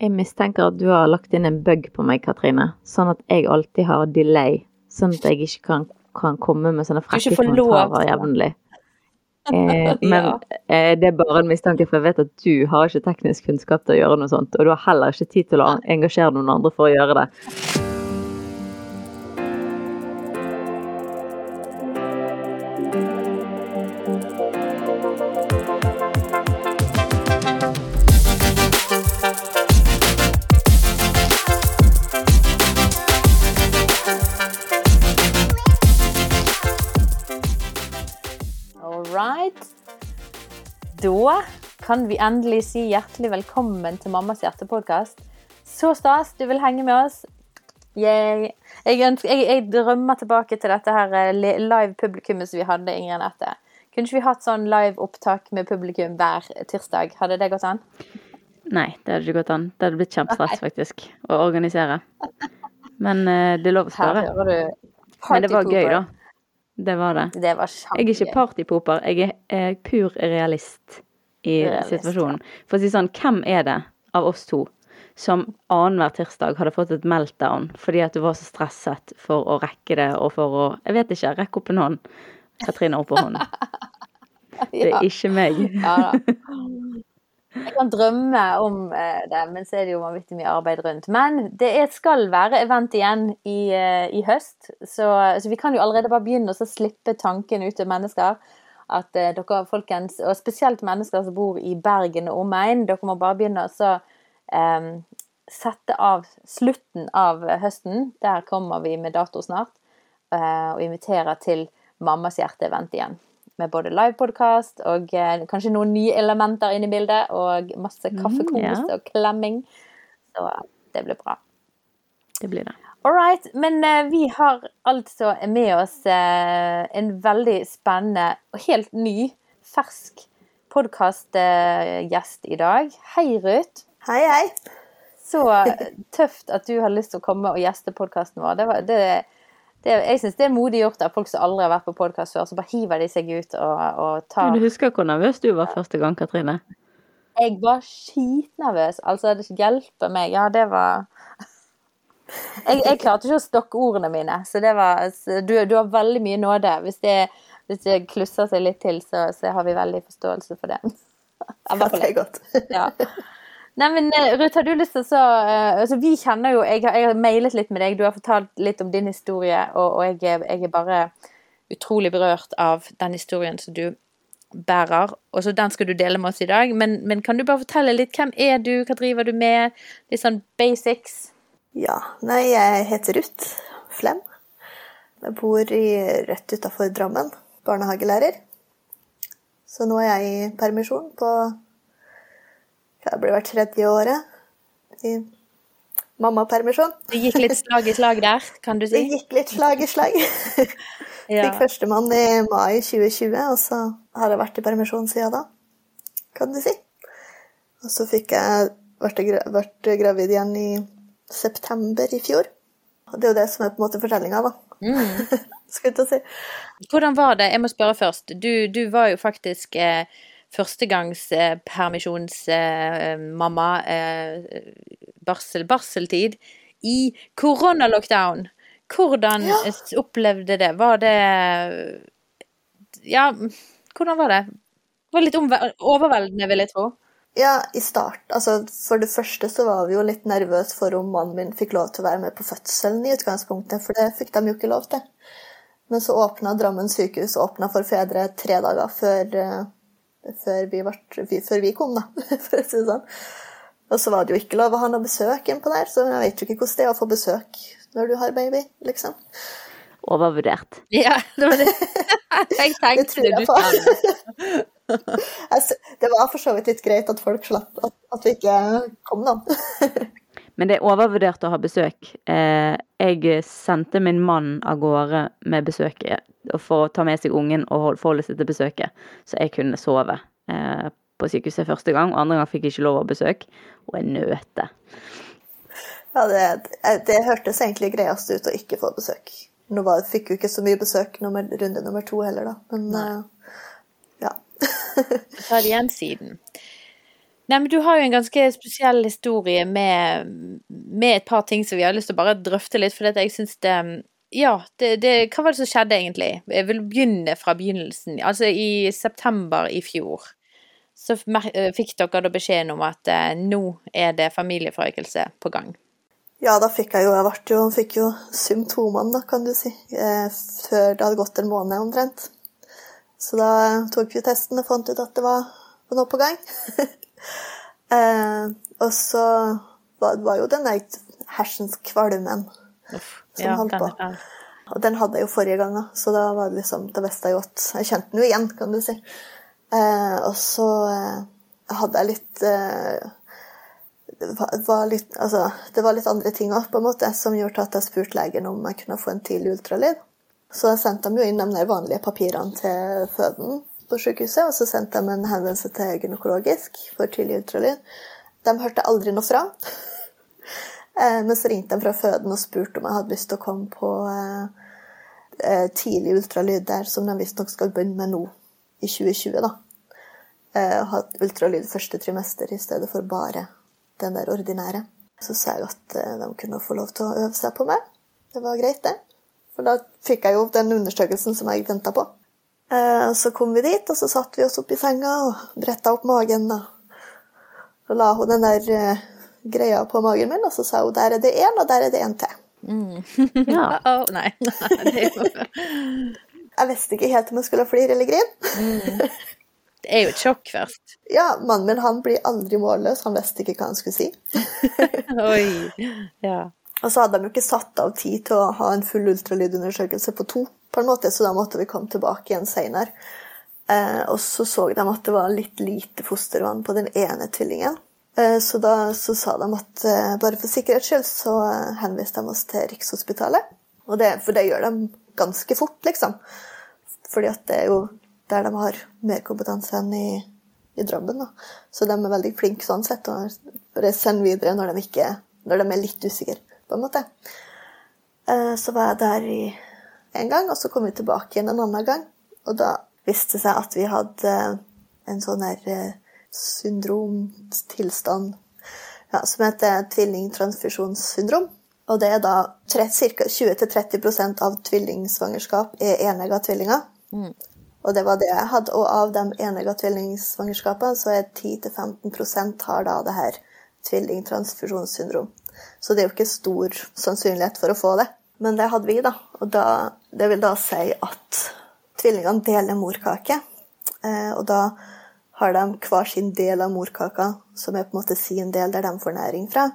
Jeg mistenker at du har lagt inn en bug på meg, Katrine. Sånn at jeg alltid har delay. Sånn at jeg ikke kan, kan komme med sånne frekke kommentarer jevnlig. Eh, men eh, det er bare en mistanke, for jeg vet at du har ikke teknisk kunnskap til å gjøre noe sånt. Og du har heller ikke tid til å engasjere noen andre for å gjøre det. Kan vi endelig si hjertelig velkommen til Mammas hjertepodkast. Så stas du vil henge med oss. Jeg, jeg, jeg, drømmer tilbake til dette her eh, live publikummet som vi hadde, Ingrid Anette. Kunne ikke vi hatt sånn live opptak med publikum hver tirsdag? Hadde det gått an? Nei, det hadde ikke gått an. Det hadde blitt kjempestress, faktisk, å organisere. Men uh, det er lov å spørre. Men det var gøy, da. Det var det. det var jeg er ikke partypoper, jeg er pur realist i situasjonen. For å si sånn, hvem er det av oss to som annenhver tirsdag hadde fått et meltdown fordi at du var så stresset for å rekke det og for å Jeg vet ikke, rekke opp en hånd. Katrine opp på hånden. Det er ikke meg. Ja da. Jeg kan drømme om eh, det, men så er det jo vanvittig mye arbeid rundt. Men det skal være event igjen i, eh, i høst, så, så, vi kan jo allerede bare begynne å slippe tanken ut til mennesker. At uh, dere folkens, og spesielt mennesker som bor i Bergen og omegn, dere må bare begynne å eh, sette av slutten av høsten. Der kommer vi med dato snart, Eh, og inviterer til Mammas hjerte-event igjen med både livepodkast og eh, kanskje noen nye elementer inn i bildet, og masse kaffekos mm, ja. og klemming. Så det blir bra. Det blir det. All right. Men eh, vi har altså med oss eh, en veldig spennende og helt ny, fersk podkastgjest i dag. Hei, Ruth. Hei, hei. Så tøft at du har lyst til å komme og gjeste podkasten vår. Det, var, det det, jeg syns det er modig gjort av folk som aldri har vært på podkast før. Så bare hiver de seg ut og, og tar Du husker hvor nervøs du var første gang, Katrine? Jeg var skitnervøs. Altså, det hjelper meg. Ja, det var jeg, jeg, klarte ikke å stokke ordene mine, så det var Du, du har veldig mye nåde. Hvis det, hvis det klusser seg litt til, så, så har vi veldig forståelse for det. Ja, det er godt. Ja. Nei, men eh, Ruth, har du lyst til å så uh, altså, Vi kjenner jo jeg har, jeg har, mailet litt med deg, du har fortalt litt om din historie, og, og jeg, jeg, er bare utrolig berørt av den historien som du bærer. Og så Den skal du dele med oss i dag. Men, men, kan du bare fortelle litt hvem er du, hva driver du med? Litt sånn basics. Ja, nei, jeg heter Ruth Flem. Jeg bor i, rett utafor Drammen. Barnehagelærer. Så nå er jeg i permisjon på det blir hvert tredje året i mammapermisjon. Det gikk litt slag i slag der, kan du si? Det gikk litt slag i slag. ja. Fikk førstemann i mai 2020, og så har jeg vært i permisjon siden da, kan du si. Og så fikk jeg vært, gravid igjen i september i fjor. Det er jo det som er på en måte fortellinga, da. Mm. Skulle jeg si. Hvordan var det, jeg må spørre først, du, du var jo faktisk eh, førstegangspermisjonsmamma, eh, eh, barsel, barseltid, i koronalockdown. Hvordan ja. opplevde det? Var det Ja, hvordan var det? Det var litt overveldende, vil jeg tro. Ja, i start. Altså, for det første så var vi jo litt nervøse for om mannen min fikk lov til å være med på fødselen i utgangspunktet, for det fikk de jo ikke lov til. Men så åpna Drammen sykehus åpna for fedre tre dager før eh, før vi, ble, før vi kom, da, for å si det sånn. Og så var det jo ikke lov å ha noe besøk innpå der, så jeg vet jo ikke hvordan det er å få besøk når du har baby, liksom. Overvurdert. Ja, det var det jeg tenkte det, du sa. det var for så vidt litt greit at folk slapp, at, at vi ikke kom, da. Men det er overvurdert å ha besøk. Eh, jeg sendte min mann av gårde med besøket for å ta med seg ungen og forholde seg til besøket. Så jeg kunne sove eh, på sykehuset første gang, og andre gang fikk jeg ikke lov å besøke. Og jeg nøt Ja, det, det, hørtes egentlig greiest ut å ikke få besøk. Nå var, fikk jo ikke så mye besøk nummer, runde nummer to heller, da. Men uh. Ta det igjen siden. Nei, men du har jo en ganske spesiell historie med, med et par ting som vi har lyst til å bare drøfte litt, for jeg syns det Ja, det, det, hva var det som skjedde egentlig? Jeg vil begynne fra begynnelsen. Altså i september i fjor så eh, fikk dere da beskjeden om at eh, nå er det familieforøkelse på gang. Ja, da fikk jeg jo Jeg ble jo, fikk jo symptomene, da, kan du si, eh, før det hadde gått en måned omtrent. Så da tok vi testen og fant ut at det var noe på gang. eh, og så var, var jo den der hersens kvalmen som ja, holdt på. Og den hadde jeg jo forrige gang, da, så da var det liksom, da visste jeg jo at Jeg kjente den jo igjen, kan du si. Eh, og så eh, hadde jeg litt eh, det var, litt, altså, det var litt andre ting òg, på en måte, som gjorde at jeg spurte legen om jeg kunne få en tidlig ultralyd. Så sendte de jo inn de vanlige papirene til føden på sykehuset, og så sendte de en henvendelse til gynekologisk for tidlig ultralyd. De hørte aldri noe fra. Men så ringte de fra føden og spurte om jeg hadde lyst til å komme på tidlig ultralyd der, som de visstnok skal begynne med nå i 2020, da. Og ha ultralyd første trimester i stedet for bare den der ordinære. Så sa jeg at eh, de kunne få lov til å øve seg på meg. Det var greit, det. For da fikk jeg jo den undersøkelsen som jeg venta på. Eh, så kom vi dit, og så satte vi oss opp i senga og bretta opp magen. Da. Så la hun den der uh, greia på magen min, og så sa hun der er det én, og der er det én til. Mm. ja. oh, nei. Jeg visste ikke helt om jeg skulle flire eller grine. Mm. Det er jo et sjokk først. Ja, mannen min han blir aldri målløs. Han visste ikke hva han skulle si. Oi, ja. Og så hadde de jo ikke satt av tid til å ha en full ultralydundersøkelse på to, på en måte, så da måtte vi komme tilbake igjen seinere. Eh, og så så de at det var litt lite fostervann på den ene tvillingen. Eh, så da så sa de at eh, bare for sikkerhets skyld så eh, henviste de oss til Rikshospitalet. Det, for det gjør de ganske fort, liksom. Fordi at det er jo der de har mer kompetanse enn i, i Drammen. Så de er veldig flinke sånn sett, og bare sender videre når de, ikke, når de er litt usikre, på en måte. Eh, så var jeg der i en gang, og så kom vi tilbake igjen en annen gang. Og da viste det seg at vi hadde en sånn her eh, syndromtilstand ja, som heter tvillingtransfusjonssyndrom. Og det er da ca. 20-30% av tvillingsvangerskap er enegga tvillinger. Mm. Og det var det jeg hadde. Og av de enegga tvillingsvangerskapene så er 10-15% har da det her tvillingtransfusjonssyndrom. Så det er jo ikke stor sannsynlighet for å få det. Men det hadde vi, da. Og da, det vil da si at tvillingene deler morkake. Eh, og da har de hver sin del av morkaka, som er på en måte sin del der de får næring fra.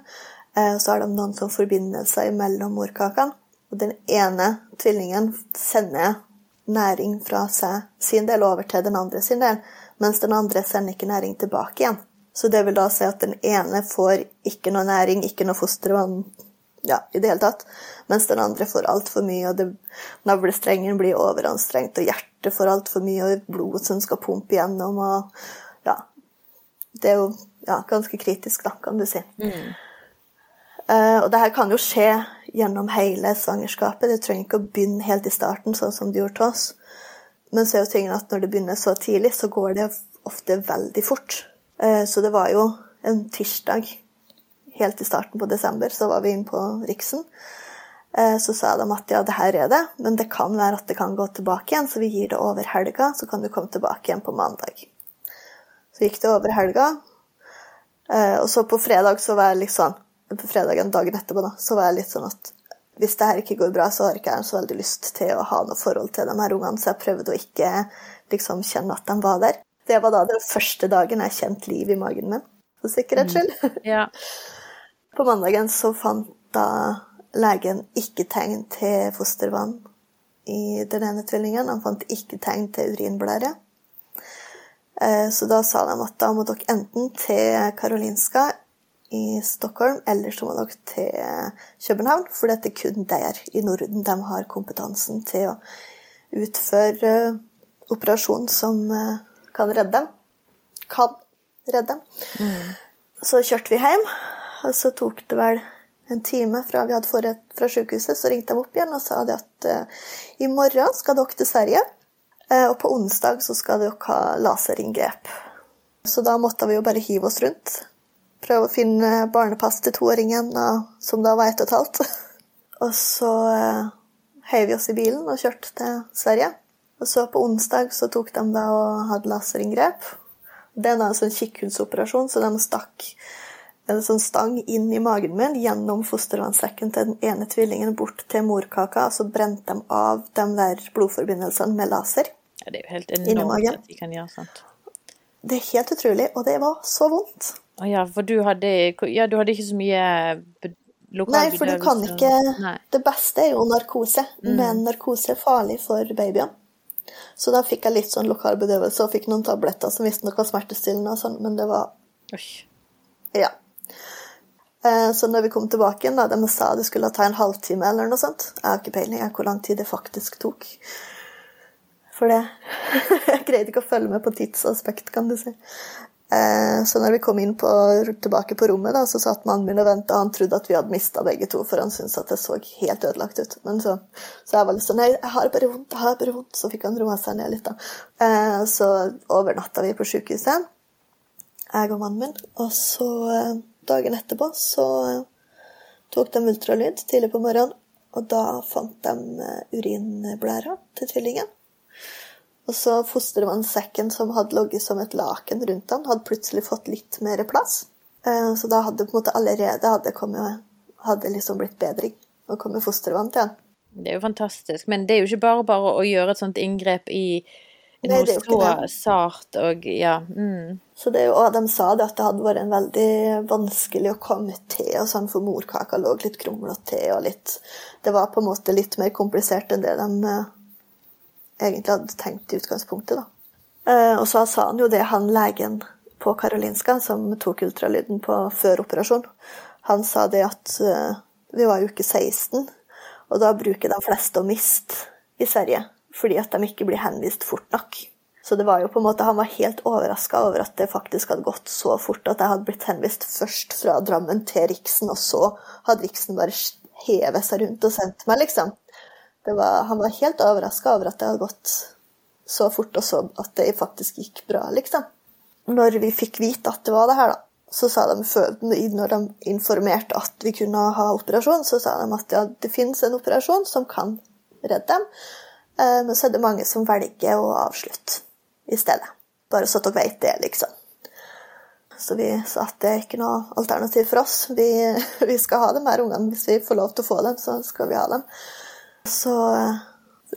Eh, så har de noen sånn forbindelser mellom morkakene. Og den ene tvillingen sender næring fra seg sin del over til den andre sin del, mens den andre sender ikke næring tilbake igjen. Så det vil da si at den ene får ikke noe næring, ikke noe fostervann ja, i det hele tatt, mens den andre får altfor mye, og det, navlestrengen blir overanstrengt, og hjertet får altfor mye, og blodet som skal pumpe gjennom, og ja Det er jo ja, ganske kritisk, da, kan du si. Mm. Uh, og det her kan jo skje gjennom hele svangerskapet. Det trenger ikke å begynne helt i starten, sånn som det gjorde til oss. Men så er jo tingen at når det begynner så tidlig, så går det ofte veldig fort. Eh, så det var jo en tirsdag helt i starten på desember, så var vi inne på Riksen. Eh, så sa de at ja, det her er det, men det kan være at det kan gå tilbake igjen, så vi gir det over helga, så kan du komme tilbake igjen på mandag. Så gikk det over helga, eh, og så på fredag så var jeg litt sånn på fredagen dagen etterpå, da, så var jeg litt sånn at hvis det her ikke går bra, så har ikke jeg så veldig lyst til å ha noe forhold til de her ungene, så jeg prøvde å ikke liksom kjenne at de var der. Det var da den første dagen jeg kjente liv i magen min, for sikkerhets skyld. Mm. Ja. På mandagen så fant da legen ikke tegn til fostervann i den ene tvillingen. Han fant ikke tegn til urinblære. Eh, så da sa de at da må dere enten til Karolinska i Stockholm, eller så må dere til København, for det er kun der i Norden de har kompetansen til å utføre uh, operasjon som uh, kan redde dem. Kan redde. Mm. Så kjørte vi hjem, og så tok det vel en time fra vi hadde forrett fra sykehuset, så ringte de opp igjen og sa at uh, i morgen skal dere til Sverige, og på onsdag så skal dere ha laserinngrep. Så da måtte vi jo bare hive oss rundt. Prøve å finne barnepass til toåringen, som da var ett og et halvt. Og så uh, heiv vi oss i bilen og kjørte til Sverige. Og så på onsdag så tok de da og hadde laserinngrep. Det er da en sånn så de stakk en sånn stang inn i magen min gjennom fostervannssekken til den ene tvillingen bort til morkaka, og så brente de av de der blodforbindelsene med laser. Ja, det er jo helt enormt at de kan gjøre sånt. Det er helt utrolig, og det var så vondt. Å ja, for du hadde, ja, du hadde ikke så mye Nei, for du kan ikke Nei. Det beste er jo narkose, mm. men narkose er farlig for babyene. Så da fikk jeg litt sånn lokal bedøvelse og fikk noen tabletter som visstnok var smertestillende og sånn, men det var Osh. Ja. Eh, så når vi kom tilbake igjen, da, de sa det skulle ta en halvtime eller noe sånt Jeg har ikke peiling på hvor lang tid det faktisk tok. For det Jeg greide ikke å følge med på tidsaspekt, kan du si. Eh, så når vi kom inn på, tilbake på rommet, da, så satt mannen min og venta. Han trodde at vi hadde mista begge to, for han syntes at det så helt ødelagt ut. Men så, så jeg var litt sånn Nei, jeg har bare vondt, jeg har bare vondt. Så fikk han roa seg ned litt, da. Eh, så overnatta vi på sjukehuset, jeg og mannen min. Og så, eh, dagen etterpå, så tok de ultralyd tidlig på morgenen. Og da fant de urinblæra til tvillingen. Og så fostervannssekken som hadde ligget som et laken rundt han, hadde plutselig fått litt mer plass. Eh, så da hadde på en måte allerede hadde, kommet, hadde liksom blitt bedring å komme fostervann til han. Det er jo fantastisk. Men det er jo ikke bare bare å gjøre et sånt inngrep i noe Nei, så sart og ja. Mm. Så det er jo, og de sa det at det hadde vært en veldig vanskelig å komme til, og sånn, for morkaka lå litt krumlete og litt Det var på en måte litt mer komplisert enn det de eh, egentlig hadde tenkt i utgangspunktet. Da. Eh, og så sa han jo det, han legen på Karolinska som tok ultralyden på før operasjon, han sa det at uh, vi var i uke 16, og da bruker de fleste å miste i Sverige fordi at de ikke blir henvist fort nok. Så det var jo på en måte, Han var helt overraska over at det faktisk hadde gått så fort at jeg hadde blitt henvist først fra Drammen til Riksen, og så hadde Riksen bare hevet seg rundt og sendt meg, liksom var, han var helt overraska over at det hadde gått så fort, og så at det faktisk gikk bra, liksom. Når vi fikk vite at det var det her, da, så sa de, når de informerte at vi kunne ha operasjon, så sa de at ja, det finnes en operasjon som kan redde dem, eh, men så er det mange som velger å avslutte i stedet. Bare så dere vet det, liksom. Så vi sa at det er ikke noe alternativ for oss. Vi, vi skal ha de her ungene. Hvis vi får lov til å få dem, så skal vi ha dem. Så eh,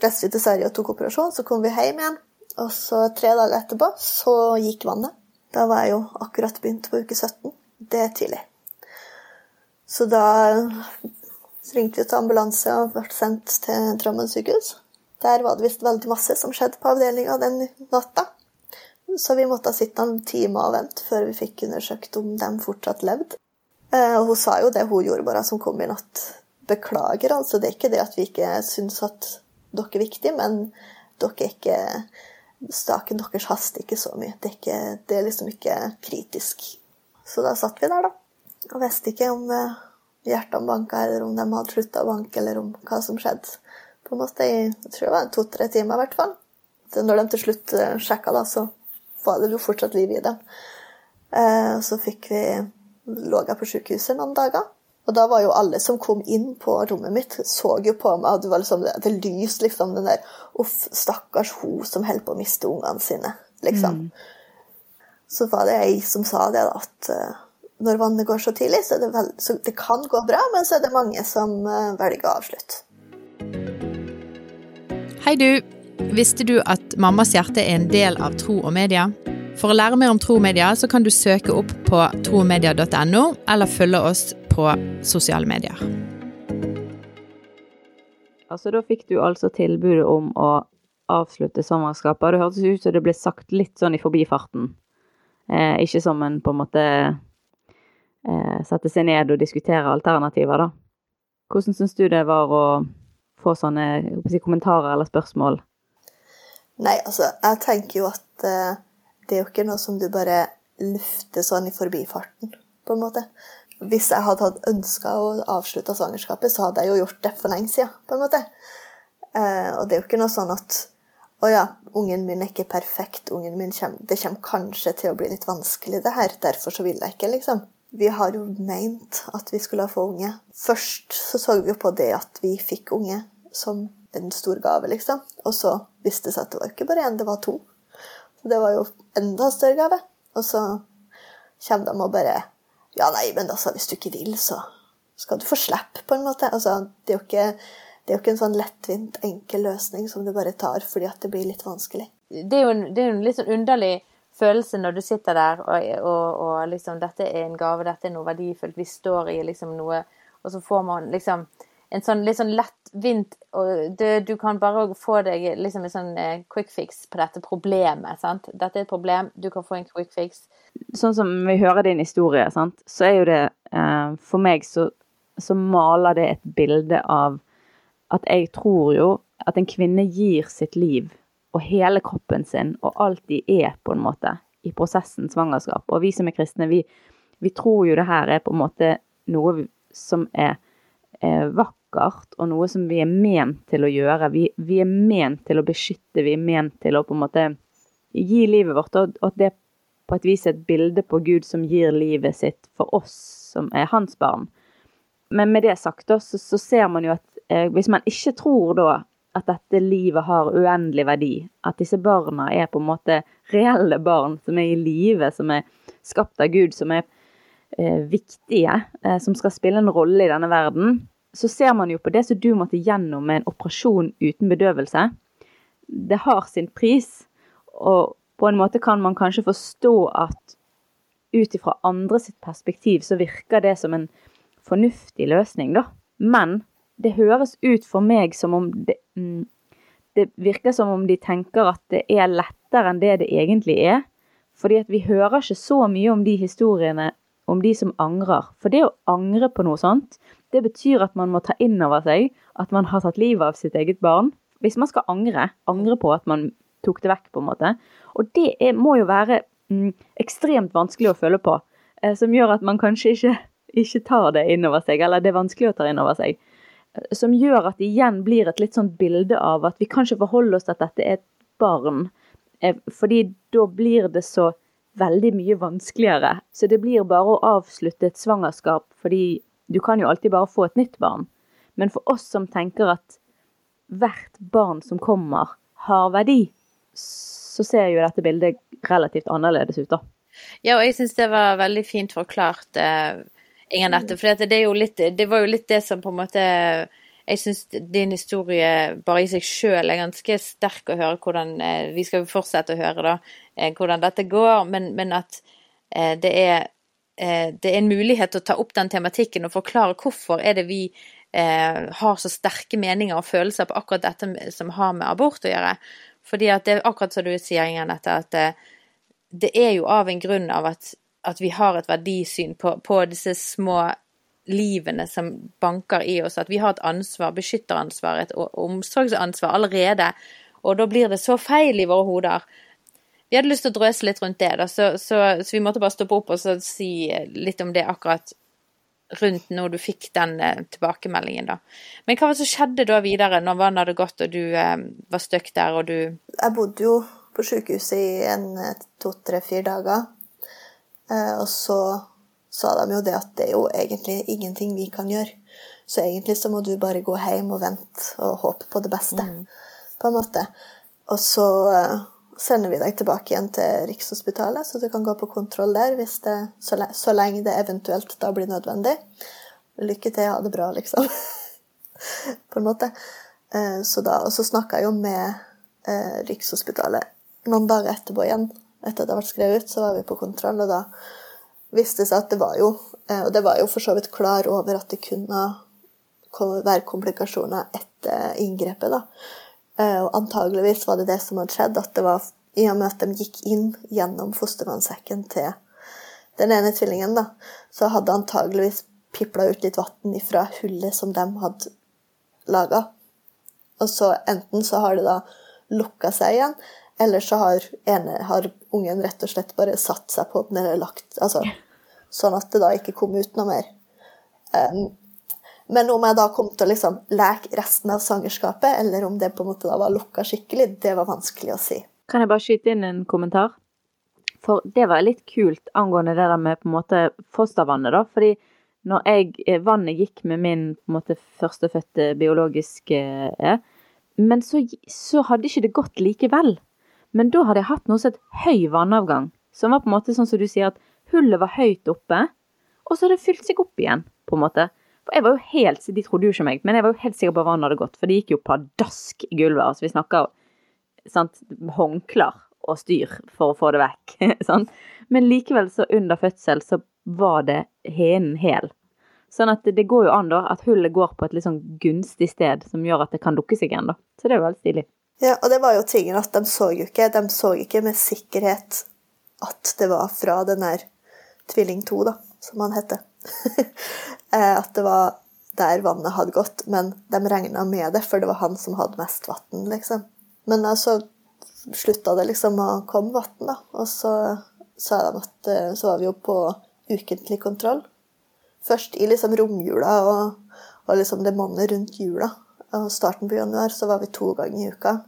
reiste vi til Sverige og tok operasjon, så kom vi hjem igjen. Og så tre dager etterpå så gikk vannet. Da var jeg jo akkurat begynt på uke 17. Det er tidlig. Så da ringte vi til ambulanse og ble sendt til Drammen sykehus. Der var det visst veldig masse som skjedde på avdelinga den natta. Så vi måtte sitte noen timer og vente før vi fikk undersøkt om de fortsatt levde. Eh, og hun sa jo det hun gjorde bare som kom i at beklager, altså. Det er ikke det at vi ikke syns at dere er viktige, men dere er ikke Staken deres haster ikke så mye. Det er, ikke, det er, liksom ikke kritisk. Så da satt vi der, da. Og visste ikke om eh, hjertene banka, eller om de hadde slutta å banke, eller om hva som skjedde. På en måte jeg tror det var to-tre timer, i hvert fall. Så når de til slutt eh, sjekka, da, så var det jo fortsatt liv i dem. Eh, så fikk vi lå jeg på sykehuset noen dager. Og da var jo alle som kom inn på rommet mitt, så jo på meg, at det var liksom det, lys, liksom den der Uff, stakkars hun som holder på å miste ungene sine, liksom. Mm. Så var det ei som sa det, at uh, når vannet går så tidlig, så, det, vel, så det kan gå bra, men så er det mange som uh, velger å avslutte. Hei, du. Visste du at Mammas hjerte er en del av Tro og Media? For å lære mer om Tro og Media, så kan du søke opp på tromedia.no, eller følge oss på sosiale medier. Altså, da fikk du altså tilbudet om å avslutte svangerskapet. Det hørtes ut som det ble sagt litt sånn i forbifarten. Eh, ikke som en på en måte eh, sette seg ned og diskutere alternativer, da. Hvordan syns du det var å få sånne si, kommentarer eller spørsmål? Nei, altså, jeg tenker jo at eh, det er jo ikke noe som du bare lufter sånn i forbifarten, på en måte hvis jeg hadde hatt ønska å avslutte svangerskapet, så hadde jeg jo gjort det for lenge siden. på en måte. Eh, og det er jo ikke noe sånn at Å ja, ungen min er ikke perfekt. Ungen min kommer, det kommer kanskje til å bli litt vanskelig, det her. Derfor så vil jeg ikke, liksom. Vi har jo meint at vi skulle få unge. Først så så vi jo på det at vi fikk unge som en stor gave, liksom. Og så viste det seg at det var ikke bare én, det var to. Så det var jo enda større gave. Og så kommer de og bare Ja, nei, men altså, hvis du ikke vil, så skal du få slippe, på en måte. Altså, det er jo ikke, er jo ikke en sånn lettvint, enkel løsning som du bare tar fordi at det blir litt vanskelig. Det er jo en, er en litt sånn underlig følelse når du sitter der og, og, og, liksom Dette er en gave, dette er noe verdifullt, vi står i liksom noe Og så får man liksom en sånn litt sånn lettvint og du, Du kan bare få deg liksom en sånn eh, quick fix på dette problemet. sant? Dette er et problem, du kan få en quick fix. Sånn som vi hører din historie, sant? så er jo det eh, For meg så, så maler det et bilde av at jeg tror jo at en kvinne gir sitt liv og hele kroppen sin og alt de er, på en måte, i prosessen svangerskap. Og vi som er kristne, vi, vi tror jo det her er på en måte noe som er, vakkert, og noe som vi er ment til å gjøre. Vi, vi, er ment til å beskytte, vi er ment til å på en måte gi livet vårt, og at det på et vis er et bilde på Gud som gir livet sitt for oss som er hans barn. Men med det sagt, så, så ser man jo at eh, hvis man ikke tror da at dette livet har uendelig verdi. At disse barna er på en måte reelle barn som er i live, som er skapt av Gud, som er eh, viktige, eh, som skal spille en rolle i denne verden. Så ser man jo på det som du måtte gjennom med en operasjon uten bedøvelse. Det har sin pris, og på en måte kan man kanskje forstå at ut ifra andre perspektiv så virker det som en fornuftig løsning, da. Men det høres ut for meg som om det, mm, det virker som om de tenker at det er lettere enn det det egentlig er. Fordi at vi hører ikke så mye om de historiene om de som angrer. For det å angre på noe sånt, det betyr at man må ta inn over seg at man har tatt livet av sitt eget barn. Hvis man skal angre, angre på at man tok det vekk, på en måte. Og det er, må jo være mm, ekstremt vanskelig å føle på. Eh, som gjør at man kanskje ikke, ikke tar det inn over seg, eller det er vanskelig å ta inn over seg som gjør at det igjen blir et litt sånt bilde av at vi kan ikke forholde oss til at dette er et barn. Eh, fordi da blir det så veldig mye vanskeligere. Så det blir bare å avslutte et svangerskap, fordi du kan jo alltid bare få et nytt barn. Men for oss som tenker at hvert barn som kommer, har verdi, så ser jo dette bildet relativt annerledes ut, da. Ja, og jeg syns det var veldig fint forklart. Eh Ingenette. For det, det, var jo litt det som på en måte Jeg syns din historie bare i seg sjøl er ganske sterk å høre hvordan eh, Vi skal fortsette å høre da, eh, hvordan dette går, men, men at eh, det er det er en mulighet å ta opp den tematikken og forklare hvorfor er det vi har så sterke meninger og følelser på akkurat dette som har med abort å gjøre. Fordi at det er akkurat som du sier, Ingenette, at det, det er jo av en grunn av at at vi har et verdisyn på, på, disse små livene som banker i oss, at vi har et ansvar, beskytteransvar, et omsorgsansvar allerede. Og da blir det så feil i våre hoder. Vi hadde lyst til å drøse litt rundt det, da, så, så, så vi måtte bare stoppe opp og si litt om det akkurat rundt når du fikk den eh, tilbakemeldingen, da. Men hva var det som skjedde da videre, når vannet hadde gått og du eh, var stuck der og du Jeg bodde jo på sykehuset i en to-tre-fire dager. Eh, og så sa de jo det at det er jo egentlig ingenting vi kan gjøre. Så egentlig så må du bare gå hjem og vente og håpe på det beste, mm. på en måte. Og så uh, sender vi deg tilbake igjen til Rikshospitalet, så du kan gå på kontroll der hvis det, så, le så lenge det eventuelt da blir nødvendig. Lykke til, ha det bra, liksom. på en måte. Uh, så da, og så snakka jeg jo med uh, Rikshospitalet noen dager etterpå igjen etter at det ble skrevet ut, så var vi på kontroll, og da viste seg at det var jo eh, Og det var jo for så vidt klar over at det kunne være komplikasjoner etter inngrepet, da. Eh, og antageligvis var det det som hadde skjedd, at det var i og med at de gikk inn gjennom fostervannssekken til den ene tvillingen, da, så hadde antageligvis pipla ut litt vann fra hullet som de hadde laga. Og så enten så har det da lukka seg igjen, eller så har, ene, har, ungen rett og slett bare satt seg på den eller lagt altså, Sånn at det da ikke kom ut noe mer. Um, Men om jeg da kom til å liksom leke resten av svangerskapet, eller om det på en måte da var lukka skikkelig, det var vanskelig å si. Kan jeg bare skyte inn en kommentar? For det var litt kult angående det der med på en måte fostervannet, da. Fordi når jeg, eh, vannet gikk med min på en måte førstefødte biologiske eh, Men så, så hadde ikke det gått likevel. Men da hadde jeg hatt noe som het høy vannavgang. Som var på en måte sånn som du sier, at hullet var høyt oppe, og så hadde det fylt seg opp igjen, på en måte. For jeg var jo helt, De trodde jo ikke meg, men jeg var jo helt sikker på at vannet hadde gått. For det gikk jo pladask i gulvet. altså Vi snakker sant, håndklær og styr for å få det vekk. sant? Men likevel, så under fødsel, så var det henen hel. Sånn at det går jo an da, at hullet går på et litt sånn gunstig sted som gjør at det kan dukke seg igjen. da. Så det er jo veldig stilig. Ja, og det var jo tingen at de så jo ikke De så ikke med sikkerhet at det var fra den der Tvilling 2, da, som han heter. Eh, at det var der vannet hadde gått, men de regna med det, for det var han som hadde mest vann, liksom. Men så slutta det liksom å komme vann, da. Og så sa de at eh, så var vi jo på ukentlig kontroll. Først i liksom romjula og, og liksom det måneden rundt jula. Og starten på januar så var vi to ganger i uka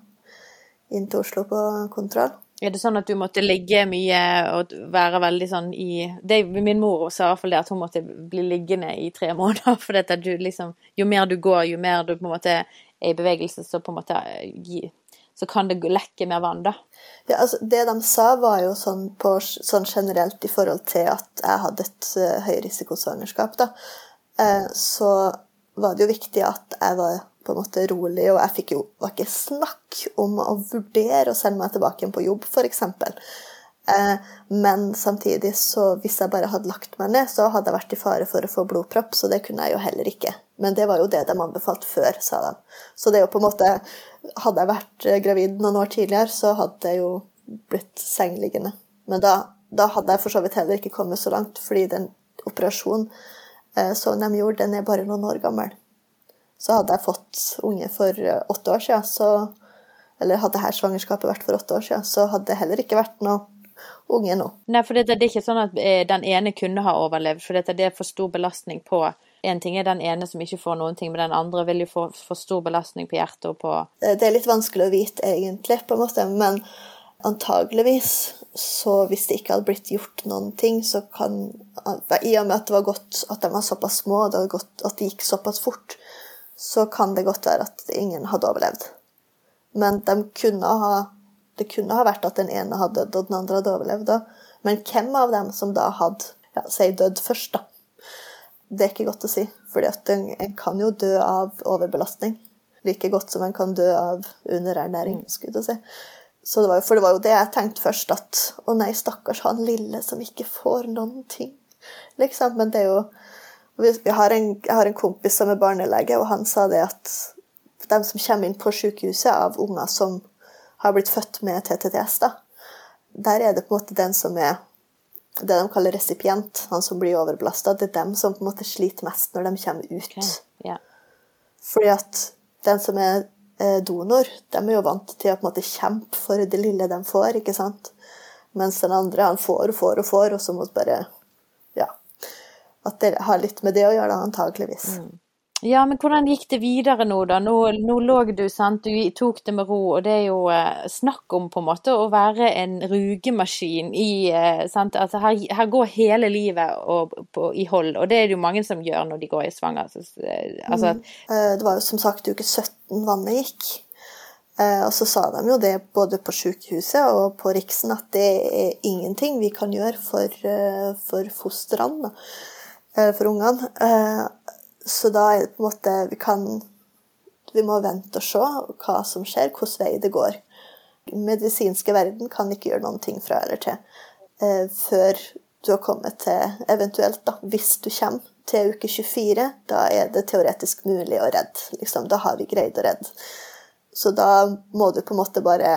inn til Oslo på kontroll. Er det sånn at du måtte ligge mye og være veldig sånn i det, Min mor sa i hvert fall det at hun måtte bli liggende i tre måneder. For dette, du liksom, jo mer du går, jo mer du på en måte er i bevegelse, så på en måte så kan det lekke mer vann, da. Ja, altså, det de sa, var jo sånn, på, sånn generelt i forhold til at jeg hadde et uh, høyrisikosvangerskap, da. Uh, så var det jo viktig at jeg var på en måte rolig, og jeg fikk jo var ikke snakk om å vurdere å sende meg tilbake på jobb, f.eks. Eh, men samtidig, så hvis jeg bare hadde lagt meg ned, så hadde jeg vært i fare for å få blodpropp, så det kunne jeg jo heller ikke. Men det var jo det de anbefalte før, sa de. Så det er jo på en måte Hadde jeg vært eh, gravid noen år tidligere, så hadde jeg jo blitt sengeliggende. Men da, da hadde jeg for så vidt heller ikke kommet så langt, fordi den operasjonen eh, som de gjorde, den er bare noen år gammel. Så hadde jeg fått unge for eh, åtte år siden, så, eller hadde dette svangerskapet vært for åtte år siden, så hadde det heller ikke vært noe unge nå. Nei, for det, det, er ikke sånn at eh, den ene kunne ha overlevd, for det, det er for stor belastning på en ting er den ene som ikke får noen ting, men den andre vil jo få for stor belastning på hjertet og på Det er litt vanskelig å vite, egentlig, på en måte, men antageligvis så hvis det ikke hadde blitt gjort noen ting, så kan I og med at det var godt at de var såpass små, det hadde gått, at det gikk såpass fort, så kan det godt være at ingen hadde overlevd. Men de kunne ha, det kunne ha vært at den ene hadde dødd, og den andre hadde overlevd. Men hvem av dem som da hadde ja, si dødd først, da? Det er ikke godt å si. For en kan jo dø av overbelastning. Like godt som en kan dø av underernæring, mm. skulle jeg si. Så det var jo, for det var jo det jeg tenkte først, at å nei, stakkars han lille som ikke får noen ting. Liksom. Men det er jo jeg har, en, jeg har en kompis som er barnelege, og han sa det at de som kommer inn på sykehuset av unger som har blitt født med TTTS, da, der er det på en måte den som er det de kaller resipient, han som blir overbelasta, det er dem som på en måte sliter mest når de kommer ut. Okay. Yeah. Fordi at den som er eh, donor, de er jo vant til å på en måte kjempe for det lille de får, ikke sant? Mens den andre, han får og får og får, og så må bare at det har litt med det å gjøre, antageligvis. Mm. Ja, men hvordan gikk det videre nå, da? Nå, nå lå du, sant, du tok det med ro, og det er jo eh, snakk om på en måte å være en rugemaskin i eh, sant? Altså her, her, går hele livet og, på, i hold, og det er det jo mange som gjør når de går i svanger. Så, altså, mm. Eh, det var jo som sagt uke 17 vannet gikk. Eh, og så sa de jo det både på sykehuset og på Riksen at det er ingenting vi kan gjøre for, for fostrene. Eh, for ungene. Eh, så da er det på en måte Vi kan Vi må vente og se hva som skjer, hvilken vei det går. medisinske verden kan ikke gjøre noen ting fra eller til eh, før du har kommet til Eventuelt, da, hvis du kommer til uke 24, da er det teoretisk mulig å redde. Liksom, da har vi greid å redde. Så da må du på en måte bare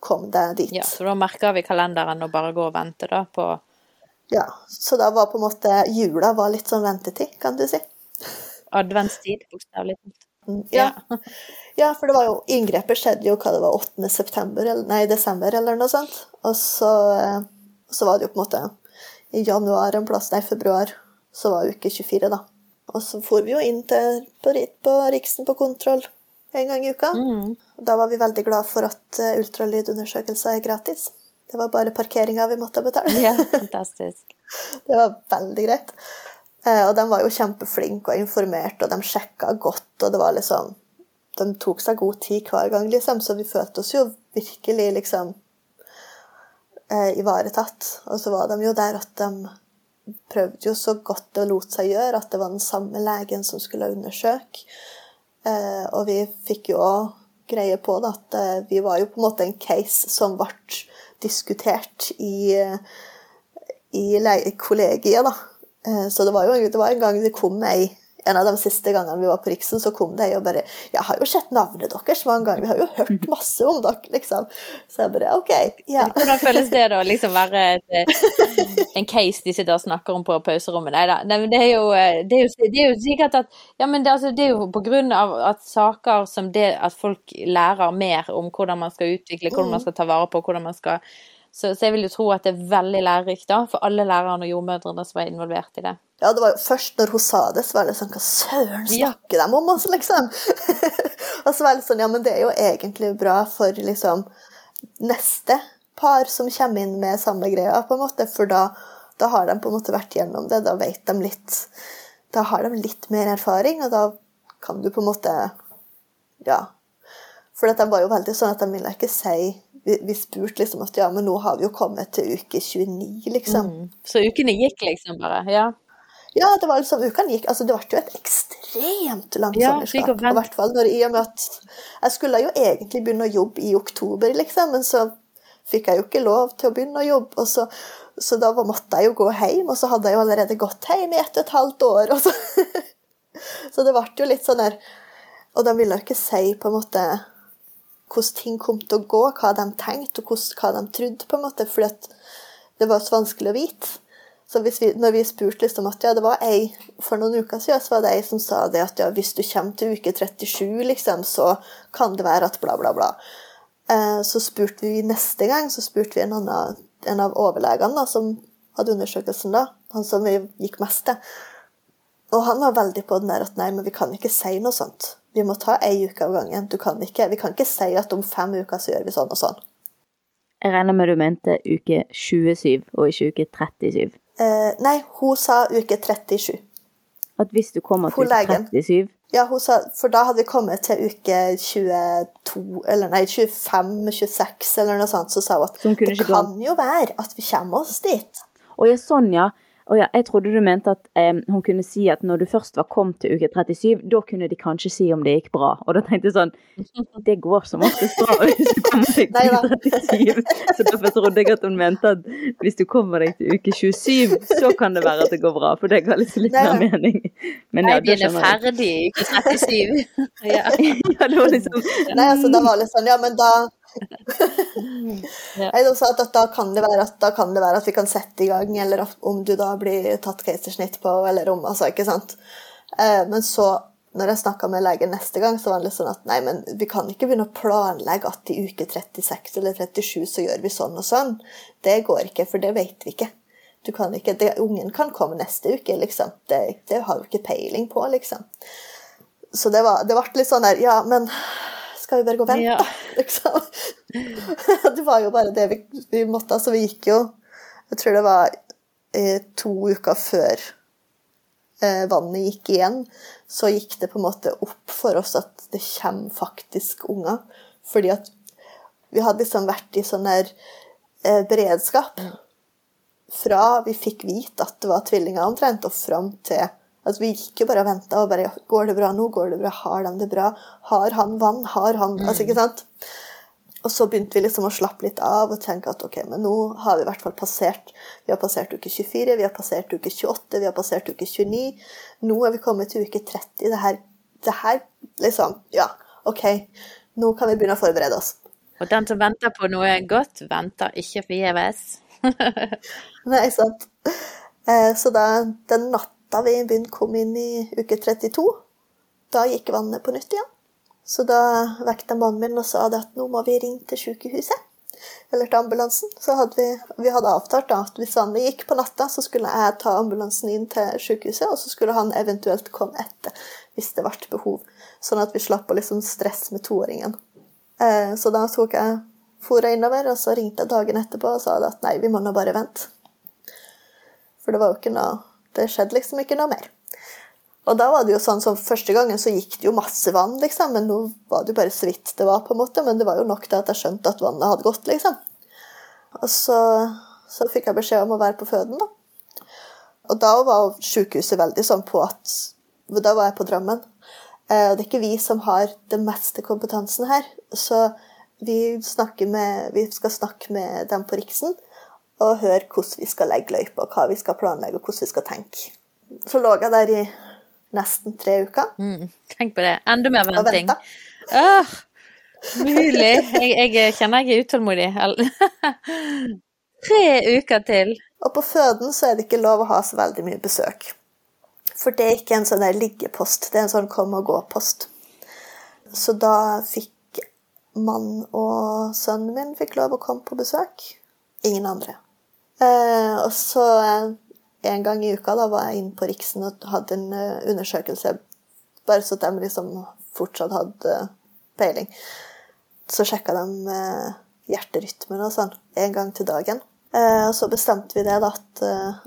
komme deg dit. Ja, Så da merker vi kalenderen og bare går og venter da på ja, så da var på en måte jula var litt sånn ventetid, kan du si. Adventstid, bokstavelig talt. Mm, ja. ja. for det var jo Inngrepet skjedde jo hva det var 8. September, eller, nei, desember eller noe sånt. Og så, eh, så, var det jo på en måte i januar en plass, nei, februar, så var uke 24, da. Og så for vi jo inn til, på, på Riksen på kontroll en gang i uka. Mm. Da var vi veldig glad for at uh, ultralydundersøkelser er gratis. Det var bare parkeringa vi måtte betale. Ja, fantastisk. det var veldig greit. Uh, og de var jo kjempeflinke og informerte, og de sjekka godt, og det var liksom De tok seg god tid hver gang, liksom, så vi følte oss jo virkelig liksom uh, ivaretatt. Og så var de jo der at de prøvde jo så godt det lot seg gjøre, at det var den samme legen som skulle undersøke. Eh, og vi fikk jo òg greie på det, at eh, vi var jo på en måte en case som ble diskutert i, i kollegiet, da. Eh, så det var jo det var en gang det kom ei en av de siste gangene vi var på Riksen, så kom de og bare 'Jeg har jo sett navnet deres mange ganger. Vi har jo hørt masse om dere', liksom. Så jeg bare OK. Ja. Hvordan føles det da, liksom være et, en case de sitter og snakker om på pauserommet? Nei da. Det jo, det, det er jo, sikkert at Ja, men det, altså, det er jo på grunn av at saker som det at folk lærer mer om hvordan man skal utvikle, hvordan man mm. skal ta vare på, hvordan man skal så, så, jeg vil jo tro at det er veldig lærerikt da, for alle lærerne og jordmødrene som er involvert i det. Ja, det var jo først når hun sa det, så var det sånn Hva søren snakker ja. de om oss, liksom? og så var det sånn Ja, men det er jo egentlig bra for liksom neste par som kommer inn med samme greia, på en måte, for da, da har de på en måte vært gjennom det. Da vet de litt Da har de litt mer erfaring, og da kan du på en måte Ja. For de var jo veldig sånn at de ville ikke si vi, vi spurte liksom at ja, men nå har vi jo kommet til uke 29, liksom. Mm. Så ukene gikk liksom bare? Ja. Ja, det var liksom, ukene gikk, altså det ble jo et ekstremt langt ja, svangerskap. I hvert fall når, i og med at Jeg skulle jo egentlig begynne å jobbe i oktober, liksom, men så fikk jeg jo ikke lov til å begynne å jobbe. og så, så da måtte jeg jo gå hjem, og så hadde jeg jo allerede gått hjem i ett og et halvt år. Så, så det ble jo litt sånn der Og de ville jo ikke si på en måte hvordan ting kom til å gå, hva de tenkte og hva de trodde, på en måte, for det var så vanskelig å vite. Så vi, når vi spurte liksom at ja, det var ei for noen uker siden, så var det ei som sa det at ja, hvis du kommer til uke 37, liksom, så kan det være at bla, bla, bla. Eh, så spurte vi neste gang så spurte vi en, annen, en av overlegene da, som hadde undersøkelsen da, han som vi gikk mest til. Og han var veldig på den der at nei, men vi kan ikke si noe sånt. Vi må ta ei uke av gangen. Kan ikke, vi kan ikke si at om fem uker så gjør vi sånn og sånn. Jeg regner med du mente uke 27 og ikke uke 37? Eh, nei, hun sa uke 37. At hvis du kommer til uke 37 Ja, sa, for da hadde vi kommet til uke 22, eller nei, 25-26 eller noe sånt, så sa hun at det kan jo være at vi kommer oss dit. Å ja, sånn ja. Å ja, jeg trodde du mente at eh, hun kunne si at når du først var kommet til uke 37, da kunne de kanskje si om det gikk bra. Og da tenkte jeg sånn Det går som oftest bra hvis du kommer til uke 37. Så derfor trodde jeg at hun mente at hvis du kommer deg til uke 27, så kan det være at det går bra. For det ga liksom litt mer mening. Men ja, da skjønner jeg. ferdig i uke 37. ja. ja, det var liksom Nei, altså det var litt sånn Ja, men da ja. Jeg sa at da kan, at, da kan, det være at vi kan sette i gang, eller om du da blir tatt keisersnitt på, eller om Altså, ikke sant. Eh, men så, når jeg snakka med legen neste gang, så var det litt sånn at nei, men vi kan ikke begynne å planlegge at i uke 36 eller 37 så gjør vi sånn og sånn. Det går ikke, for det vet vi ikke. Du kan ikke, det, Ungen kan komme neste uke, liksom. Det, det har du ikke peiling på, liksom. Så det, var, det ble litt sånn der Ja, men skal vi bare gå og vente, da? liksom? det var jo bare det vi, vi, måtte. Altså, vi gikk jo Jeg tror det var eh, to uker før eh, vannet gikk igjen, så gikk det på en måte opp for oss at det kommer faktisk unger. Fordi at vi hadde liksom vært i sånn der eh, beredskap fra vi fikk vite at det var tvillinger omtrent, og fram til Altså, vi jo bare og venta og bare Går det bra nå? Går det bra? Har de det bra? Har han vann? Har han Altså, ikke sant? Og så begynte vi liksom å slappe litt av og tenke at ok, men nå har vi i hvert fall passert Vi har passert uke 24, vi har passert uke 28, vi har passert uke 29. Nå er vi kommet til uke 30. Det her, det her liksom Ja, OK. Nå kan vi begynne å forberede oss. Og den som venter på noe godt, venter ikke forgjeves. Nei, sant. Eh, så da, den natta da vi begynte kom inn i uke 32, da gikk vannet på nytt igjen. Så da vekket mannen min og sa at nå må vi ringe til sykehuset. eller til ambulansen. Så hadde vi, vi hadde avtalt da, at hvis vannet gikk på natta, så skulle jeg ta ambulansen inn til sykehuset, og så skulle han eventuelt komme etter hvis det ble behov. Sånn at vi slapp å liksom stresse med toåringen. Eh, så da tok jeg fora innover, og så ringte jeg dagen etterpå og sa at nei, vi må nå bare vente. For det var jo ikke noe Det skjedde liksom ikke noe mer. Og da var det jo sånn som Første gangen så gikk det jo masse vann, liksom, men nå var det jo bare så vidt det var. på en måte, Men det var jo nok til at jeg skjønte at vannet hadde gått, liksom. Og så, så fikk jeg beskjed om å være på føden, da. Og da var sykehuset veldig sånn på at Da var jeg på Drammen. Eh, og det er ikke vi som har den meste kompetansen her. Så vi, med, vi skal snakke med dem på Riksen og høre hvordan vi skal legge løypa, hva vi skal planlegge, og hvordan vi skal tenke. Så lå jeg der i nesten tre uker. Mm, tenk på det. Enda mer venting. Åh, mulig. Jeg, jeg, kjenner jeg er utålmodig. tre uker til. Og på føden så er det ikke lov å ha så veldig mye besøk. For det er ikke en sånn der liggepost, det er en sånn kom og gå-post. Så da fikk mann og sønnen min fikk lov å komme på besøk. Ingen andre. Eh, og så eh, en gang i uka da var jeg inne på Riksen og hadde en uh, undersøkelse, bare så de liksom fortsatt hadde uh, peiling. Så sjekka de uh, hjerterytmen og sånn en gang til dagen. og så bestemte vi det da at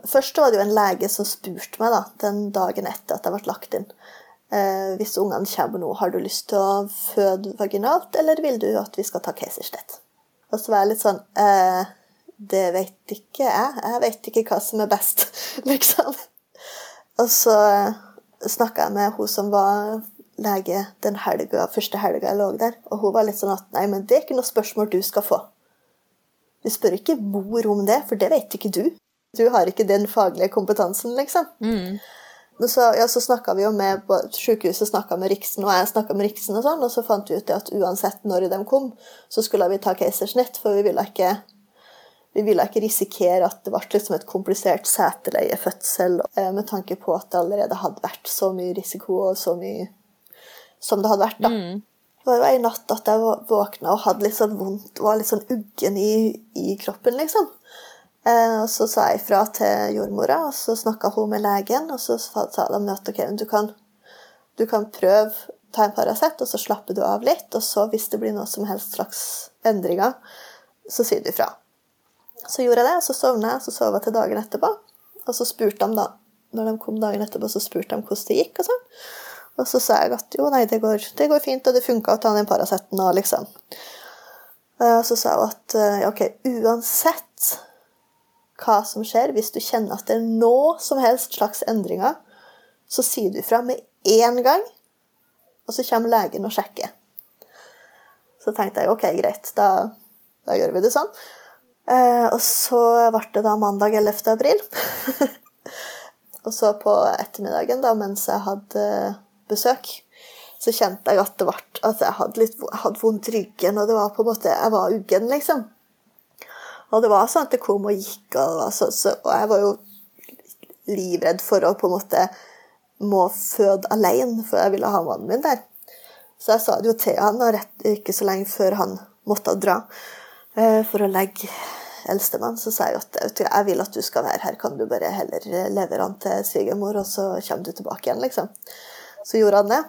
Først var det jo en lege som spurte meg da, den dagen etter at jeg ble lagt inn. hvis ungene kommer nå, har du lyst til å føde vaginalt, eller vil du at vi skal ta keisersnitt? Og så var jeg litt sånn det vet ikke jeg. Jeg vet ikke hva som er best, liksom. Og så snakka jeg med hun som var lege den helga, første helga jeg lå der, og hun var litt sånn at nei, men det er ikke noe spørsmål du skal få. Du spør ikke mor om det, for det vet ikke du. Du har ikke den faglige kompetansen, liksom. Mm. Så, ja, så snakka vi jo med Sykehuset snakka med Riksen, og jeg snakka med Riksen, og sånn, og så fant vi ut at uansett når de kom, så skulle vi ta keisersnitt, for vi ville ikke vi ville ikke risikere at det ble liksom et komplisert seteleiefødsel eh, med tanke på at det allerede hadde vært så mye risiko og så mye som det hadde vært. da. Mm. Det var jo en natt at jeg våkna og hadde litt sånn vondt, var litt sånn uggen i, i kroppen, liksom. Eh, og så sa jeg ifra til jordmora, og så snakka hun med legen, og så sa de at ok, du kan, du kan prøve ta en Paracet, og så slapper du av litt. Og så, hvis det blir noe som helst slags endringer, så sier du ifra. Så gjorde jeg det, og så sovna jeg, og så sov jeg til dagen etterpå. Og så spurte de da, når de kom dagen etterpå, så spurte de hvordan det gikk. Og sånn. Og så sa jeg at jo, nei, det går, det går fint, og det funka å ta den Paraceten og liksom. Og så sa hun at ja, ok, uansett hva som skjer, hvis du kjenner at det er noe som helst slags endringer, så sier du fra med én gang, og så kommer legen og sjekker. Så tenkte jeg ok, greit, da, da gjør vi det sånn. Eh, og så ble det da mandag 11. april. og så på ettermiddagen, da, mens jeg hadde besøk, så kjente jeg at det ble at jeg hadde litt hadde vondt i ryggen, og det var på en måte Jeg var uggen, liksom. Og det var sånn at det kom og gikk, og, så, så, og jeg var jo livredd for å på en måte må føde alene, for jeg ville ha mannen min der. Så jeg sa det jo til han rett ikke så lenge før han måtte dra eh, for å legge eldstemann, så sa jeg at jeg vil at du skal være her, kan du bare heller levere han til svigermor, og så kommer du tilbake igjen, liksom. Så gjorde han det.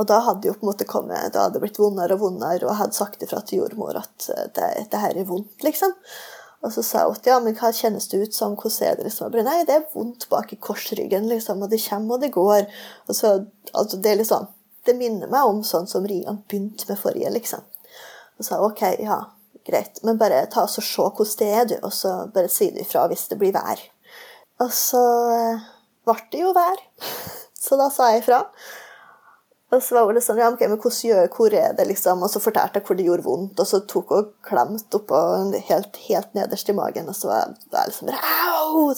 Og da hadde jo på en måte kommet, da hadde det blitt vondere og vondere, og jeg hadde sagt ifra til jordmor at det, det her er vondt, liksom. Og så sa hun at ja, men hva kjennes det ut som, hvordan er det liksom? Nei, det er vondt bak i korsryggen, liksom, og det kommer og det går. Og så, altså, det er liksom, det minner meg om sånn som Rian begynte med forrige, liksom. Og sa OK, ja, greit, men bare ta oss og se hvordan det er, du, og så bare si det ifra hvis det blir vær. Og så eh, ble det jo vær, så da sa jeg ifra. Og så var hun liksom, ja, ok, men hvordan gjør, hvor er det, liksom? Og så fortalte jeg hvor det gjorde vondt, og så tok hun klemt oppå helt, helt nederst i magen, og så var jeg liksom Au!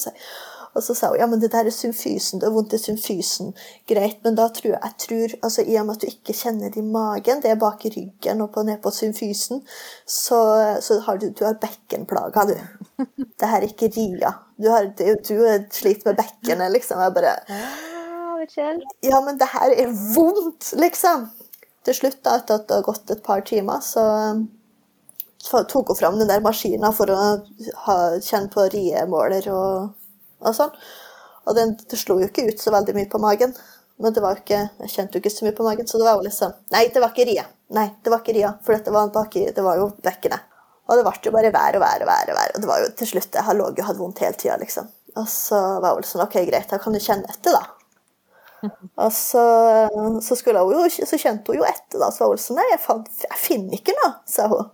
Og så sa hun ja, men det der er symfysen, det er vondt i symfysen. Greit, men da tror jeg, jeg tror, altså I og med at du ikke kjenner det i magen, det er bak i ryggen og på, ned på symfysen, så, så har du, du har bekkenplager, du. Det her er ikke ria. Du, har, du, du sliter med bekkenet, liksom. Jeg bare Ja, men det her er vondt, liksom. Til slutt, da, etter at det har gått et par timer, så tok hun fram den der maskina for å ha, kjenne på riemåler og, og sånn. Og den, det slo jo ikke ut så veldig mye på magen. Men det var ikke, jeg kjente jo ikke så mye på magen, så det var jo liksom Nei, det var ikke ria. Nei, det var ikke ria, for dette var baki, det var jo vekkende. Og det ble jo bare vær og vær og vær. Og vær, og det var jo til slutt Jeg lå jo og hadde vondt hele tida, liksom. Og så var hun sånn OK, greit, da kan du kjenne etter, da. Og så, så, hun jo, så, kjente hun jo etter, da. Så var hun sånn Nei, jeg, fant, jeg finner ikke noe, sa hun.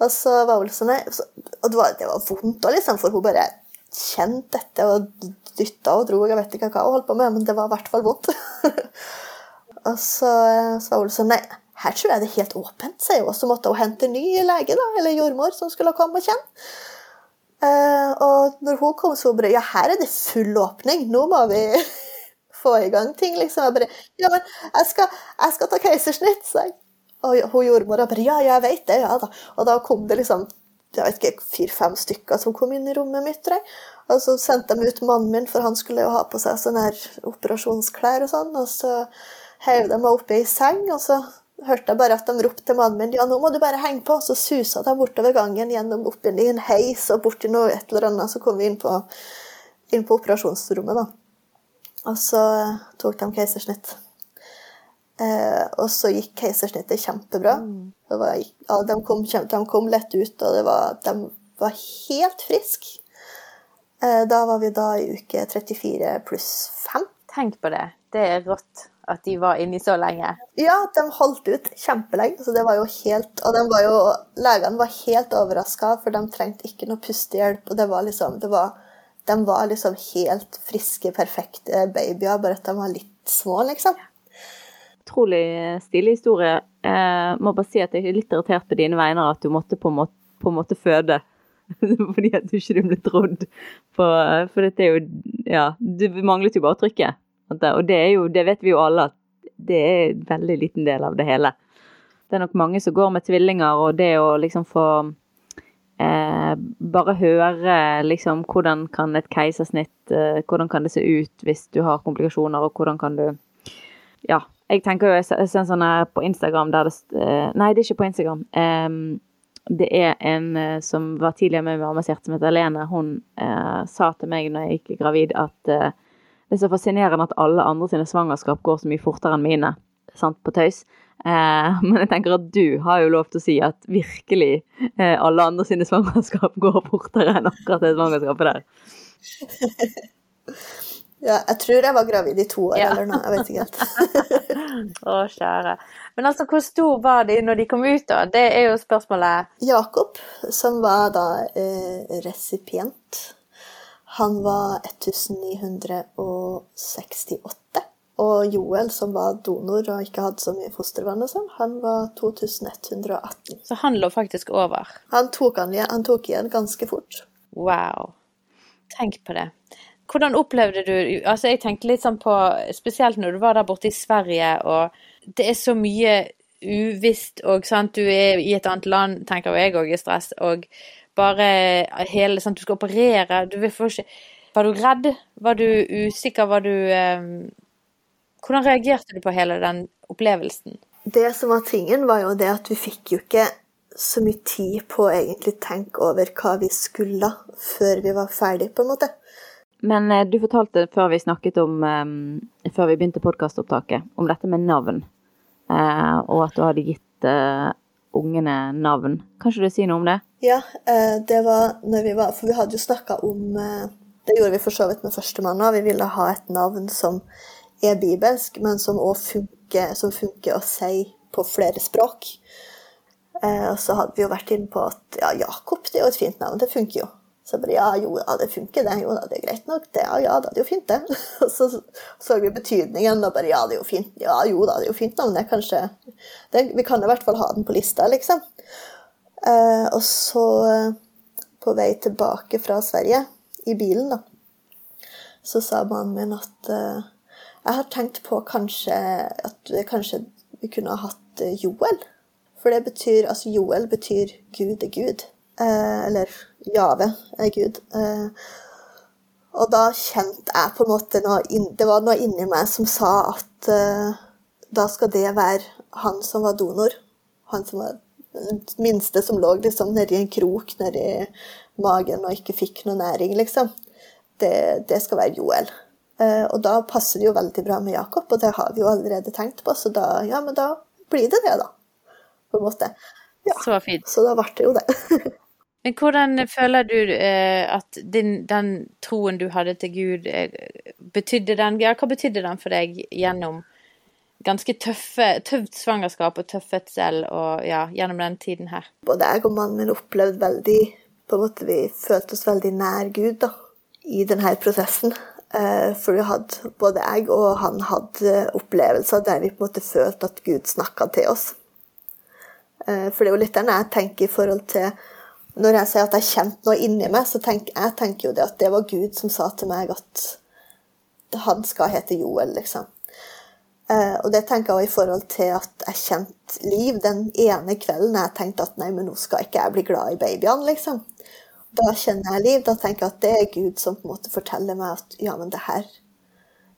Og så var hun sånn Nei. Og det var, det var vondt òg, liksom, for hun bare kjente dette og dytta og dro. Jeg vet ikke hva hun holdt på med, men det var i hvert fall vondt. og så, sa var hun sånn Nei, her tror jeg det er helt åpent, sier hun. Og så måtte hun hente ny lege, da, eller jordmor, som skulle komme og kjenne. Uh, og når hun kom, så bare Ja, her er det full åpning. Nå må vi få i gang ting, liksom. Jeg bare Ja, men jeg skal, jeg skal ta keisersnitt, sa jeg. Og hun jordmora bare Ja, jeg vet det, ja da. Og da kom det liksom jeg vet ikke, fire-fem stykker som kom inn i rommet mitt. tror jeg. Og så sendte de ut mannen min, for han skulle jo ha på seg sånne her operasjonsklær og sånn. Og så heiv de meg oppe i seng, og så hørte jeg bare at de ropte til mannen min ja, nå må du bare henge på. Og Så susa de bortover gangen gjennom opp i en heis og bort til noe et eller annet. Så kom vi inn på, inn på operasjonsrommet, da. Og så tok de keisersnitt. Eh, og så gikk keisersnittet kjempebra. Mm. Var, ja, de, kom, de, kom, lett ut, og var, de var helt friske. Eh, da var vi da i uke 34 pluss 5. Tenk på det. Det er rått at de var inni så lenge? Ja, de holdt ut kjempelenge. Så det var jo helt, og var jo, legene var helt overraska, for de trengte ikke noe pustehjelp. og det var liksom, det var, De var liksom helt friske, perfekte babyer, bare at de var litt små, liksom. Utrolig stilig historie. Jeg må bare si at jeg er litt irritert på dine vegne at du måtte på måte, på en måte føde. Fordi at du ikke ble trodd på For dette er jo Ja, du manglet jo bare trykket. Og det er jo, det vet vi jo alle, at det er en veldig liten del av det hele. Det er nok mange som går med tvillinger, og det å liksom få eh, bare høre liksom hvordan kan et keisersnitt eh, Hvordan kan det se ut hvis du har komplikasjoner, og hvordan kan du Ja. Jeg tenker jo, jeg ser en sånn her på Instagram der det eh, Nei, det er ikke på Instagram. Um, det er en uh, som var tidligere med Mammas hjerte, som heter Lene. Hun uh, sa til meg når jeg gikk gravid, at uh, det er så fascinerende at alle andre sine svangerskap går så mye fortere enn mine. Sant, på tøys. Uh, men jeg tenker at du har jo lov til å si at virkelig eh, alle andre sine svangerskap går fortere enn akkurat det svangerskapet der. Ja, jeg tror jeg var gravid i to år ja. eller noe. Jeg vet ikke helt. Å, kjære. Men altså, hvor stor var de når de kom ut, da? Det er jo spørsmålet. Jakob, som var da eh, resipient han var 1968. Og Joel, som var donor og ikke hadde så mye fostervann, og sånn, han var 2118. Så han lå faktisk over? Han tok, han, han tok igjen ganske fort. Wow. Tenk på det. Hvordan opplevde du Altså, jeg tenkte litt sånn på Spesielt når du var der borte i Sverige, og det er så mye uvisst, og sant, du er i et annet land, tenker jeg òg er stress. og bare hele sånn, Du skal operere. Du vil ikke Var du redd? Var du usikker? Var du um... Hvordan reagerte du på hele den opplevelsen? Det som var tingen, var jo det at vi fikk jo ikke så mye tid på å egentlig tenke over hva vi skulle før vi var ferdig, på en måte. Men eh, du fortalte før vi snakket om um, Før vi begynte podkastopptaket, om dette med navn. Uh, og at du hadde gitt ungene navn. Kan ikke du si noe om det? Ja, eh, det var når vi var For vi hadde jo snakka om eh, Det gjorde vi for så vidt med førstemann òg. Vi ville ha et navn som er bibelsk, men som òg funker, som funker å si på flere språk. Eh, og så hadde vi jo vært inne på at ja, Jakob det er jo et fint navn. Det funker jo. Så bare ja, jo da, det funker, det. Jo da, det er greit nok. Det, ja, ja det er jo fint, det. Og så så vi betydningen, og bare ja, det er jo fint. Ja, jo da, det er jo fint navn. Det er kanskje det, Vi kan i hvert fall ha den på lista, liksom. Eh, og så, eh, på vei tilbake fra Sverige, i bilen, da, så sa mannen min at eh, jeg har tenkt på kanskje at kanskje vi kunne ha hatt eh, Joel. For det betyr Altså, Joel betyr Gud er Gud. Eh, eller Jave er Gud. Eh, og da kjente jeg på en måte noe Det var noe inni meg som sa at eh, da skal det være han som var donor. Han som var minste som lå liksom nedi en krok nedi magen og ikke fikk noe næring, liksom. Det, det skal være Joel. Eh, og da passer det jo veldig bra med Jakob, og det har vi jo allerede tenkt på, så da, ja, men da blir det det, da. På en måte. Ja, så fint. Så da ble det jo det. men hvordan føler du eh, at din, den troen du hadde til Gud, eh, betydde den Ja, hva betydde den for deg gjennom ganske tøffe, tøft svangerskap og tøff fødsel og ja, gjennom den tiden her? Både jeg og mannen min opplevde veldig på en måte Vi følte oss veldig nær Gud da, i denne prosessen. Eh, for vi hadde, både jeg og han hadde opplevelser der vi på en måte følte at Gud snakka til oss. Eh, for det er jo litt den jeg tenker i forhold til Når jeg sier at jeg kjente noe inni meg, så tenker jeg tenker jo det at det var Gud som sa til meg at han skal hete Joel, liksom. Eh, og det tenker jeg også i forhold til at jeg kjente Liv den ene kvelden jeg tenkte at nei, men nå skal ikke jeg bli glad i babyene, liksom. Da kjenner jeg Liv. Da tenker jeg at det er Gud som på en måte forteller meg at ja, men det her,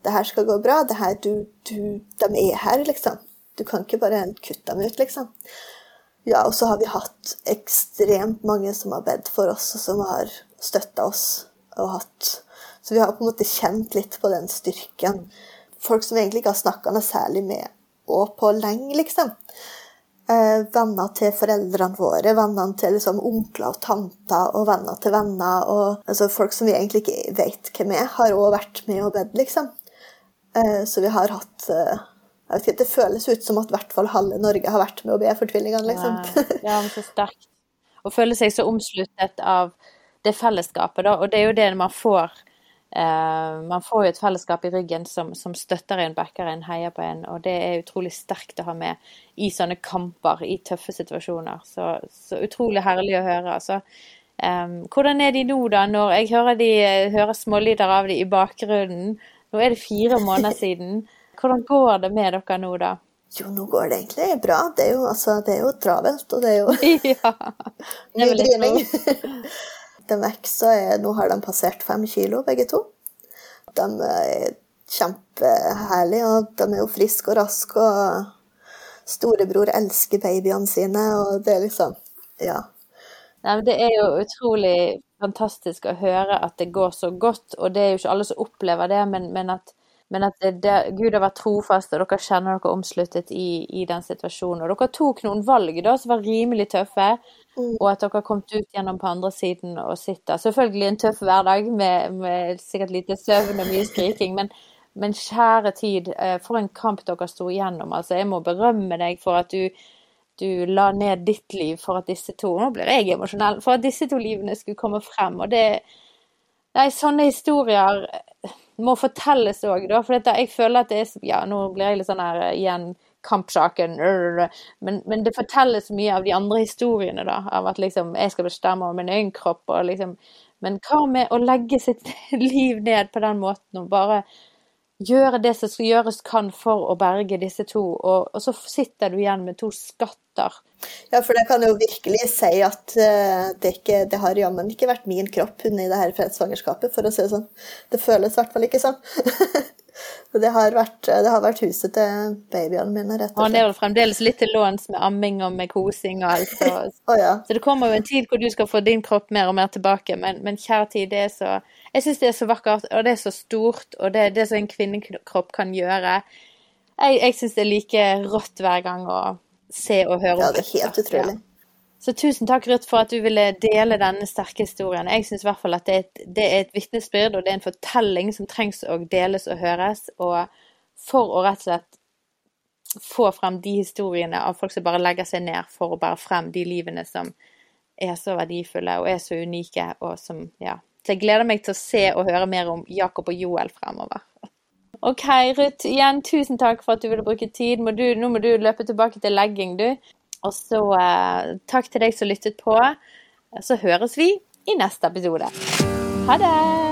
det her skal gå bra. Det her, du, du, de er her, liksom. Du kan ikke bare kutte dem ut, liksom. Ja, og så har vi hatt ekstremt mange som har bedt for oss, og som har støtta oss. og hatt Så vi har på en måte kjent litt på den styrken folk som egentlig ikke har snakka noe særlig med og på lenge, liksom. Eh, venner til foreldrene våre, vennene til liksom, onkler og tanter og venner til venner. og altså, Folk som vi egentlig ikke vet hvem er, har òg vært med og bedt, liksom. Eh, så vi har hatt eh, Det føles ut som at i hvert fall halve Norge har vært med å be for tvillingene, liksom. Ja, men så sterkt. Å føle seg så omsluttet av det fellesskapet, da. Og det er jo det man får Uh, man får jo et fellesskap i ryggen som, som støtter en, backer en, heier på en, og det er utrolig sterkt å ha med i sånne kamper, i tøffe situasjoner. Så, så utrolig herlig å høre. Altså. Um, hvordan er de nå, da, når jeg hører, de, hører smålyder av de i bakgrunnen? Nå er det fire måneder siden. Hvordan går det med dere nå, da? Jo, nå går det egentlig bra. Det er jo, altså, det er jo travelt, og det er jo ja, mye driving. De er Nå har de passert fem kilo, begge to. De er kjempeherlige, og de er jo friske og raske. Og storebror elsker babyene sine, og det er liksom Ja. Nei, det er jo utrolig fantastisk å høre at det går så godt, og det er jo ikke alle som opplever det, men, men at, men at det, det, Gud har vært trofast, og dere kjenner dere omsluttet i, i den situasjonen. Og dere tok noen valg da som var rimelig tøffe. Mm. Og at dere har kommet ut gjennom på andre siden og sitter. Selvfølgelig en tøff hverdag med, med sikkert lite søvn og mye skriking, men, men kjære tid, eh, for en kamp dere sto igjennom. Altså, jeg må berømme deg for at du, du la ned ditt liv for at disse to Nå blir jeg emosjonell. For at disse to livene skulle komme frem. Og det Nei, sånne historier må fortelles òg, da. For jeg føler at det er Ja, nå blir jeg litt sånn her igjen kampsaken. Men, men, det fortelles mye av de andre historiene, da. Av at liksom jeg skal bestemme over min egen kropp og liksom Men hva med å legge sitt liv ned på den måten og bare gjøre det som gjøres kan for å berge disse to, og, og så sitter du igjen med to skatter. Ja, for det kan jo virkelig si at uh, det, ikke, det har jammen ikke vært min kropp under det her fredssvangerskapet, for å si det sånn. Det føles i hvert fall ikke sånn. det har, vært, det har vært huset til babyene mine, rett og slett. Han er vel fremdeles litt til låns med amming og med kosing og alt. Så, oh, ja. så det kommer jo en tid hvor du skal få din kropp mer og mer tilbake, men, men kjære tid, det er så Jeg syns det er så vakkert, og det er så stort, og det er det som en kvinnekropp kan gjøre. Jeg, jeg syns det er like rått hver gang å se og høre. Ja, det er helt utrolig. Ja. Så tusen takk, Ruth, for at du ville dele denne sterke historien. Jeg syns i hvert fall at det er et, det et vitnesbyrd, og det er en fortelling som trengs å deles og høres. Og for å rett og slett få frem de historiene av folk som bare legger seg ned for å bære frem de livene som er så verdifulle og er så unike, og som Ja. Så jeg gleder meg til å se og høre mer om Jakob og Joel fremover. OK, Ruth. Igjen, tusen takk for at du ville bruke tid. Må du, nå må du løpe tilbake til legging, du. Og så eh, takk til deg som lyttet på. Så høres vi i neste episode. Ha det!